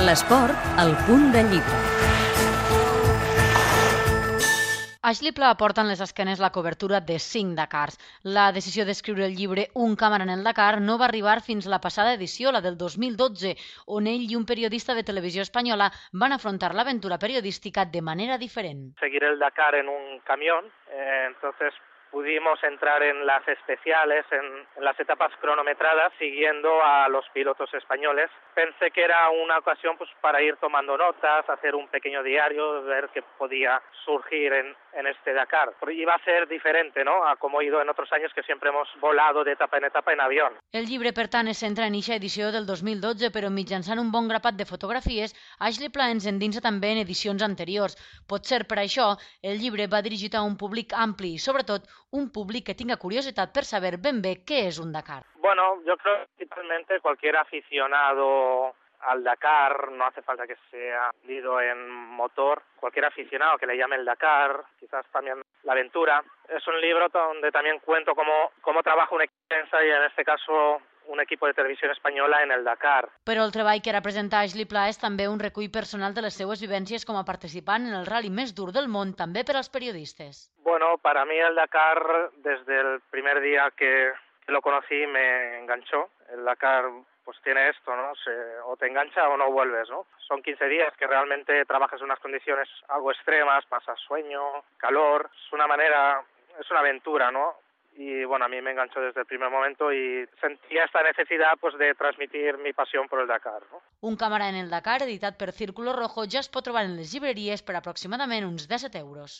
L'esport, al punt de llibre. Ashley Pla aporta en les esquenes la cobertura de 5 Dakars. La decisió d'escriure el llibre Un càmera en el Dakar no va arribar fins a la passada edició, la del 2012, on ell i un periodista de televisió espanyola van afrontar l'aventura periodística de manera diferent. Seguir el Dakar en un camión, eh, entonces pudimos entrar en las especiales, en, en, las etapas cronometradas, siguiendo a los pilotos españoles. Pensé que era una ocasión pues, para ir tomando notas, hacer un pequeño diario, ver qué podía surgir en, en este Dakar. Iba a ser diferente, ¿no?, a como he ido en otros años, que siempre hemos volado de etapa en etapa en avión. El llibre, per tant, es centra en eixa edició del 2012, però mitjançant un bon grapat de fotografies, Ashley Pla ens endinsa també en edicions anteriors. Potser per això, el llibre va dirigit a un públic ampli sobretot, un públic que tenga curiosidad per saber ben bé qué es un Dakar. Bueno, yo creo que principalmente cualquier aficionado al Dakar, no hace falta que sea ido en motor, cualquier aficionado que le llame el Dakar, quizás también la aventura. Es un libro donde también cuento cómo, cómo trabaja una extensa y en este caso un equip de televisió espanyola en el Dakar. Però el treball que representa Ashley Pla és també un recull personal de les seues vivències com a participant en el rally més dur del món, també per als periodistes. Bueno, para mí el Dakar, desde el primer día que lo conocí, me enganchó. El Dakar pues tiene esto, ¿no? Se, o te engancha o no vuelves, ¿no? Son 15 días que realmente trabajas en unas condiciones algo extremas, pasas sueño, calor, es una manera, es una aventura, ¿no? Y bueno, a mí me enganchó desde el primer momento y sentía esta necesidad pues de transmitir mi pasión por el Dakar. No? Un càmera en el Dakar editat per Círculo Rojo ja es pot trobar en les llibreries per aproximadament uns 17 euros.